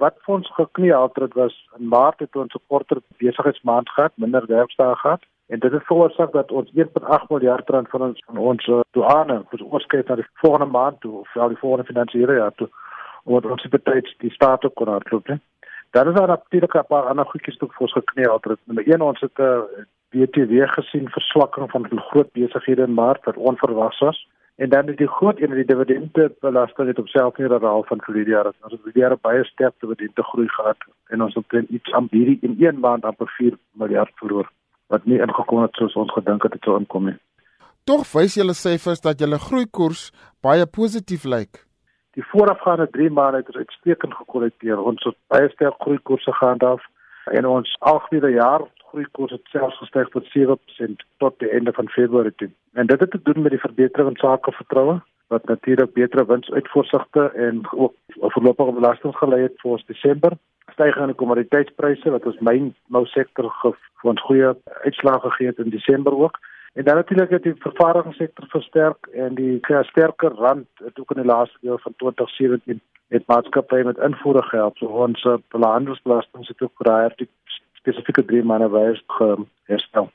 Wat vir ons geknie het was in Maart het ons 'n korter besigheidsmaand gehad, minder werkdae gehad en dit het veroorsaak dat ons 1.8 miljard rand van ons van ons uh, douane moes oorskry na die volgende maand toe of vir die volgende finansiële jaar toe omdat ons betyds die staat ook kon hardloop. Daar is daar natuurlik 'n paar ander goedjies ook vir ons geknie het. Nommer 1 ons het 'n uh, BTW gesien verswakking van groot besighede in Maart wat onverwags was. En dan is die groot een die dividende belasting het op self nie geraal van verlede jaar. Ons het weer baie sterk dividende groei gehad en ons het iets aan hierdie in een maand amper 4 miljard verloor wat nie ingekom het soos ons gedink het dit sou inkom nie. Tog wys julle syfers dat julle groeikoers baie positief lyk. Die voorafgaande 3 maande het uitstekend gekorrigeer. Ons het baie sterk groeikoerse gehad af en ons algemene jaar groeikoers het selfs gestyg tot 7% tot die einde van Februarie toe. En dit het te doen met die verbetering in sake vertroue wat natuurlik beter winsuitvoorsigte en ook voorlopige belasting gelei het vir ons Desember. Stygende kommoditeitspryse wat ons myn nou sektor vir ons goeie uitslae gegee het in Desember ook. En dan natuurlik het die vervaardigingssektor versterk en die sterker rand het ook in die laaste deel van 2017 het maatskappye met invoere gehelp. So ons uh, handelsbelasting het ook verraai spesifieke drie manne wys herstel.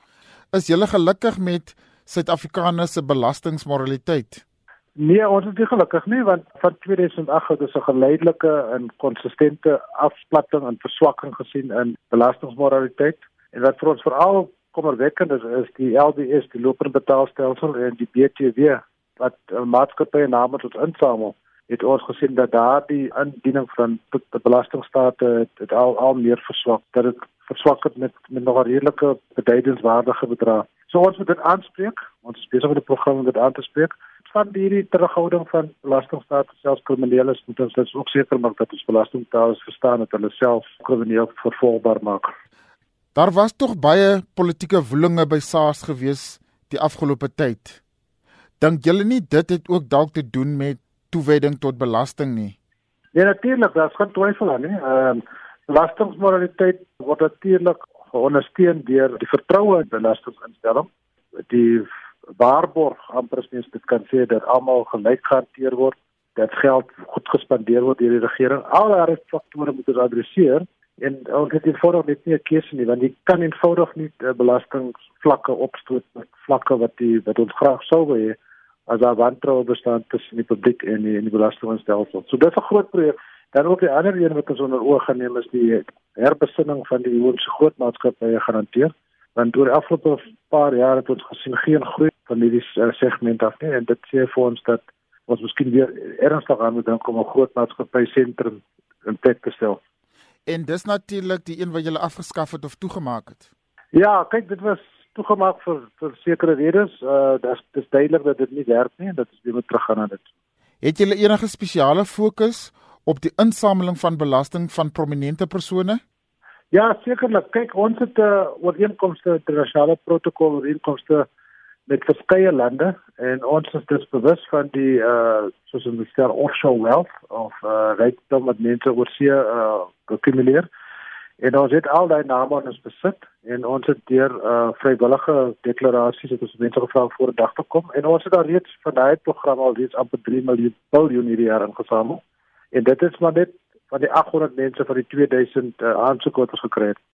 Is jy gelukkig met Suid-Afrikaners se belastingmoraliteit? Nee, ons is nie gelukkig nie want van 2008 het ons 'n geleidelike en konsistente afplatting en verswakking gesien in belastingmoraliteit en wat vir ons veral kommerwekkend is is die LBS, die lopende betaalstelsel en die BTW wat maatskappye namens ons insamel het ons gesien dat daardie indiening van die belastingstate het, het al al meer verswak dat dit verswak het met met nog 'n redelike bedrywingswaardige bedrag. So ons moet dit aanspreek. Ons is besig met 'n program om dit aan te spreek. Van hierdie terughouding van belastingstaat selfs kriminele moet ons dus ook seker maak dat ons belastingbetalers verstaan dat hulle self krimineel vervolgbaar maak. Daar was tog baie politieke woelinge by SARS gewees die afgelope tyd. Dink julle nie dit het ook dalk te doen met toewyding tot belasting nie? Ja natuurlik, daar's geen twyfel aan nie. Ehm uh, Belastingmoraliteit word natuurlik ondersteun deur die vertroue in belastinginstellings. Die waarborg amper as mens dit kan sê dat almal gelyk gehanteer word, dat geld goed gespandeer word deur die regering. Al daardie faktore moet ons adresseer en ons het eenvoudig net nie 'n keuse nie want jy kan eenvoudig nie uh, belastingvlakke opstoot met vlakke wat die wat ons graag sou wou hê as daar wantroue bestaan tussen die publiek en die, die belastingstelsel. So dit is 'n groot projek. Dan ook die ander een wat ons onder oog geneem is die herbesinning van die hoëse groot maatskappye garandeer. Want oor die afgelope paar jaar het ons gesien geen groei van hierdie uh, segment af nie en dit sê vir ons dat ons miskien weer ernstig aan moet dink om 'n groot maatskappy sentrum in plek te stel. En dis natuurlik die een wat jy afgeskaf het of toegemaak het. Ja, kyk, dit was toegemaak vir vir sekere redes. Uh dis dis duidelik dat dit nie werk nie en dat ons weer moet teruggaan na dit. Het jy enige spesiale fokus op die insameling van belasting van prominente persone? Ja, sekerlik. Kyk, ons het 'n uh, ooreenkomste, internasionale protokol ooreenkomste met verskeie lande en ons is dus bewus van die uh soos ons stel offshore wealth of uh rykdom wat mense oor see uh akkumuleer. En ons het al daai name in ons besit en ons het deur uh vrywillige deklarasies het ons mense gevra voor 'n dag te kom en ons het al reeds van daai program al reeds amper 3 miljoen hierdie jaar ingesamel. En dit is maar net van die 800 mense van die 2000 uh, aansoeke wat ons gekry het.